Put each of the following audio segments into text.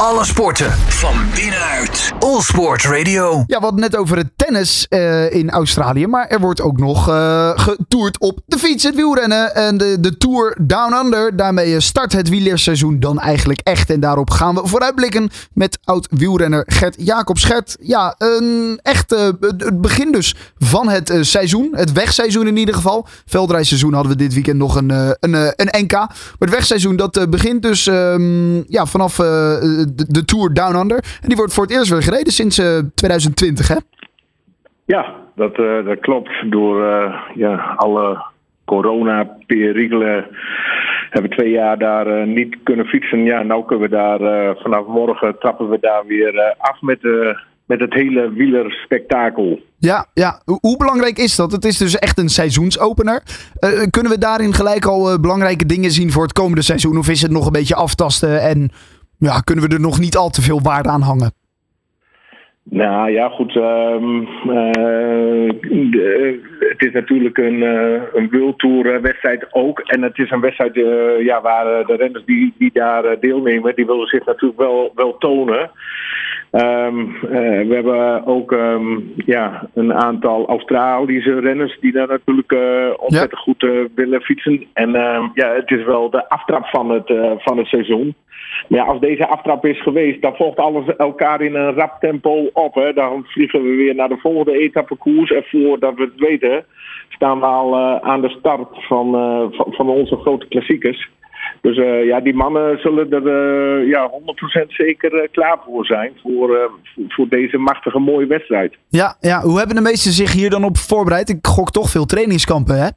Alle sporten van binnenuit. All Sport Radio. Ja, hadden net over het tennis eh, in Australië. Maar er wordt ook nog eh, getoerd op de fiets, het wielrennen. En de, de Tour Down Under. Daarmee start het wielerseizoen dan eigenlijk echt. En daarop gaan we vooruitblikken met oud-wielrenner Gert Jacobs. Gert, ja, een echt eh, het begin dus van het eh, seizoen. Het wegseizoen in ieder geval. Veldrijseizoen hadden we dit weekend nog een, eh, een, eh, een NK. Maar het wegseizoen dat eh, begint dus ehm, ja, vanaf eh, de, de Tour Down Under. En die wordt voor het eerst weer gereden sinds eh, 2020, hè? Ja, dat, eh, dat klopt. Door eh, ja, alle corona-perikelen hebben we twee jaar daar eh, niet kunnen fietsen. Ja, nou kunnen we daar eh, vanaf morgen trappen we daar weer eh, af met, met het hele wielerspektakel. Ja, ja. Hoe- belangrijk is dat? Het is dus echt een seizoensopener. Eh, kunnen we daarin gelijk al eh, belangrijke dingen zien voor het komende seizoen? Of is het nog een beetje aftasten en ja, kunnen we er nog niet al te veel waarde aan hangen? Nou ja, goed. ehm, eh, het is natuurlijk een, eh een World Tour eh, wedstrijd ook. En het is een wedstrijd ja, waar de renners die, die daar deelnemen, die willen zich natuurlijk wel, wel tonen. Ehm, eh, we hebben ook ehm, ja, een aantal Australische renners die daar natuurlijk eh, ontzettend goed eh, willen fietsen. En ehm, ja, het is wel de aftrap van het, van het seizoen. Maar ja, als deze aftrap is geweest, dan volgt alles elkaar in een rap tempo op. Hè. Dan vliegen we weer naar de volgende etappekoers. En voordat we het weten, staan we al aan de start van, van, van onze grote klassiekers. Dus eh, ja, die mannen zullen er eh, ja, 100% zeker eh, klaar voor zijn. Voor, voor, deze machtige mooie wedstrijd. Ja, ja, hoe hebben de meesten zich hier dan op voorbereid? Ik gok toch veel trainingskampen, hè?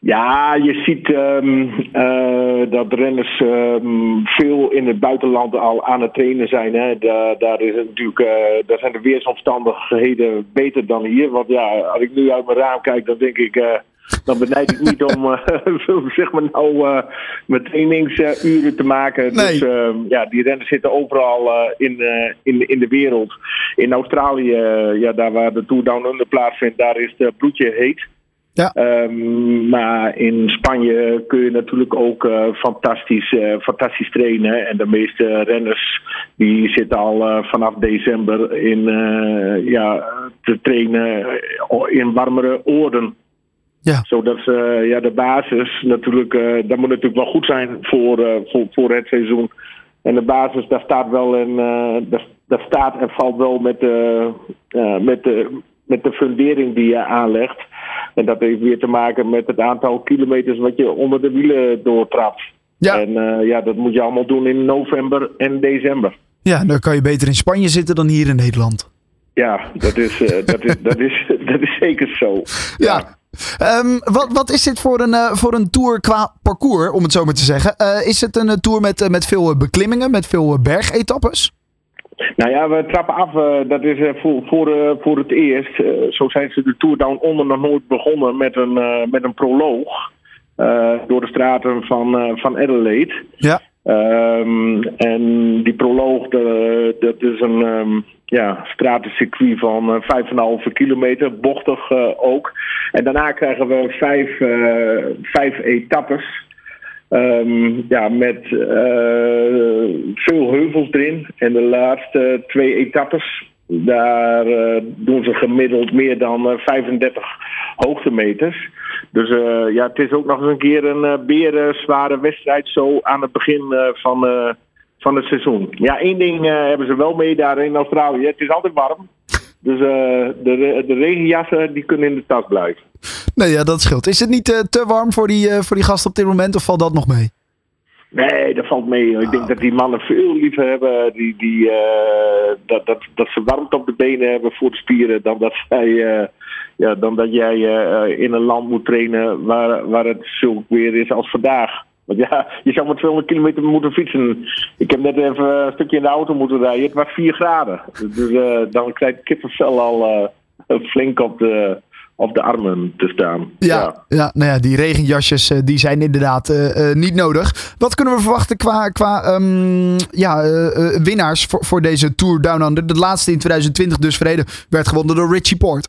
Ja, je ziet ehm, eh, dat renners ehm, veel in het buitenland al aan het trainen zijn. Hè. Da- daar, is het natuurlijk, daar zijn de weersomstandigheden beter dan hier. Want ja, als ik nu uit mijn raam kijk, dan denk ik. Dan benijd ik niet om eh, zeg maar nou, eh, mijn trainingsuren te maken. Nee. Dus ehm, ja, die renners zitten overal eh, in, in, in de wereld. In Australië, ja, daar waar de Tour Down Under plaatsvindt, daar is het bloedje heet. Ja. Ehm, maar in Spanje kun je natuurlijk ook fantastisch, fantastisch trainen. En de meeste renners die zitten al vanaf december in, ja, te trainen in warmere oorden. Ja. Zodat ze, ja, de basis natuurlijk, eh, dat moet natuurlijk wel goed zijn voor, eh, voor, voor het seizoen. En de basis, daar staat wel en eh, daar, daar staat en valt wel met de, eh, met, de, met de fundering die je aanlegt. En dat heeft weer te maken met het aantal kilometers wat je onder de wielen doortrapt. Ja. En eh, ja, dat moet je allemaal doen in november en december. Ja, dan kan je beter in Spanje zitten dan hier in Nederland. Ja, dat is, eh, dat is, dat is, dat is zeker zo. Ja. Ehm, wat, wat is dit voor een, eh, voor een tour qua parcours, om het zo maar te zeggen? Eh, is het een eh, tour met, met veel beklimmingen, met veel bergetappes? Nou ja, we trappen af. dat is voor, voor, voor het eerst. zo zijn ze de Tour Down Onder nog nooit begonnen met een, met een proloog. door de straten van, van Adelaide. Ja. Ehm, en die proloog, dat is een ehm, ja, stratencircuit van eh, 5,5 kilometer, bochtig eh, ook. En daarna krijgen we vijf, eh, vijf etappes. Ehm, ja, met eh, veel heuvels erin. En de laatste twee etappes, daar eh, doen ze gemiddeld meer dan eh, 35 hoogtemeters. Dus eh, ja, het is ook nog eens een keer een eh beren zware wedstrijd zo aan het begin eh, van, eh, van het seizoen. Ja, één ding eh, hebben ze wel mee daar in Australië. Het is altijd warm. Dus eh, de, de regenjassen die kunnen in de tas blijven. Nee, ja, dat scheelt. Is het niet eh, te warm voor die, voor die gasten op dit moment, of valt dat nog mee? Nee, dat valt mee. Ik denk dat die mannen veel liever hebben die, die, dat, dat, dat ze warmte op de benen hebben voor de spieren dan dat, zij, ja, dan dat jij in een land moet trainen waar, waar het zulk weer is als vandaag. Want ja, je zou maar 200 kilometer moeten fietsen. Ik heb net even een stukje in de auto moeten rijden. Het was 4 graden. Dus eh, dan krijgt kippenvel al eh, flink op de, op de armen te staan. Ja, ja. nou ja, die regenjasjes eh, die zijn inderdaad niet nodig. Wat kunnen we verwachten qua, qua ehm, ja, winnaars voor, voor deze Tour Down Under? De laatste in 2020 dus verreden werd gewonnen door Richie Port.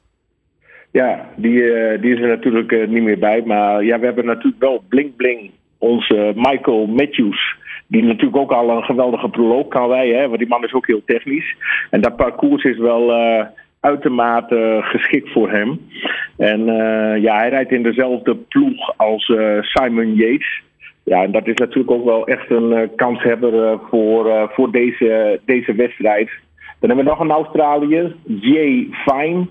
Ja, die, die is er natuurlijk niet meer bij. Maar ja, we hebben natuurlijk wel Blink Bling onze Michael Matthews. Die natuurlijk ook al een geweldige proloog kan rijden. Hè, want die man is ook heel technisch. En dat parcours is wel uitermate geschikt voor hem. En ja, hij rijdt in dezelfde ploeg als Simon Yates. Ja, en dat is natuurlijk ook wel echt een kanshebber voor, voor deze, deze wedstrijd. Dan hebben we nog een Australiër, Jay Fine.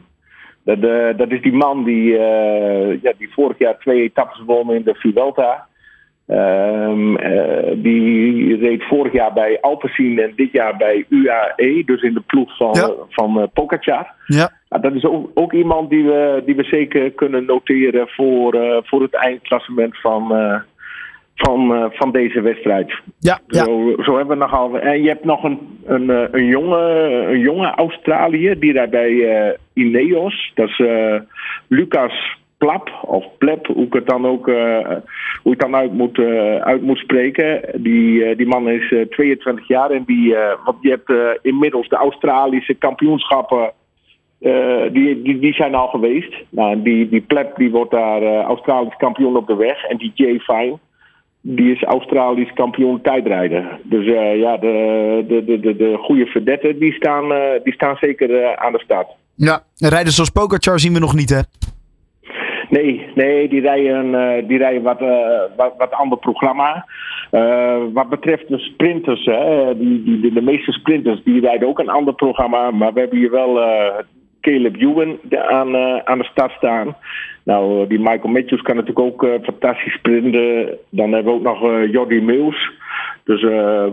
Dat, uh, dat is die man die, uh, ja, die vorig jaar twee etappes won in de Vuelta. Um, uh, die reed vorig jaar bij Alpecin en dit jaar bij UAE, dus in de ploeg van, ja. van Pogacar. Ja. Nou, dat is ook, ook, iemand die we, die we zeker kunnen noteren voor, voor het eindklassement van, van, van deze wedstrijd. Ja, ja. Zo, zo hebben we nogal. En je hebt nog een, een, een, jonge, een jonge Australiër die daar bij uh, Ineos. Dat is uh, Lucas Plap of Plep, hoe ik het dan ook uh, hoe ik dan uit moet, uit moet spreken. Die, die man is 22 jaar en die, want je hebt inmiddels de Australische kampioenschappen. die, die, die zijn al geweest. Nou, die, die Plep die wordt daar Australisch kampioen op de weg. En die Jay Fine, die is Australisch kampioen tijdrijden. Dus ja, de, de, de, de, goede verdetten die staan, die staan zeker aan de start. Ja, rijden zoals Pokerchar zien we nog niet hè? Nee, nee die rijden, die rijden wat, wat, wat ander programma. wat betreft de sprinters, hè, die, die, de, meeste sprinters die rijden ook een ander programma. Maar we hebben hier wel Caleb Ewan aan, aan de start staan. Nou, die Michael Matthews kan natuurlijk ook uh, fantastisch sprinten. Dan hebben we ook nog uh, Jordi Mills. Dus uh,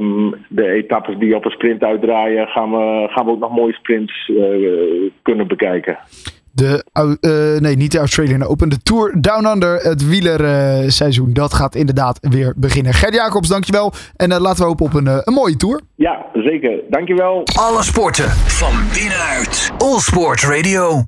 de etappes die op een sprint uitdraaien, gaan we, gaan we ook nog mooie sprints uh, kunnen bekijken. De, nee, niet de Australian Open. De Tour Down Under, het wielerseizoen, dat gaat inderdaad weer beginnen. Gert Jacobs, dankjewel. En laten we hopen op een, een mooie tour. Ja, zeker. Dankjewel. Alle sporten van binnenuit. All Sport Radio.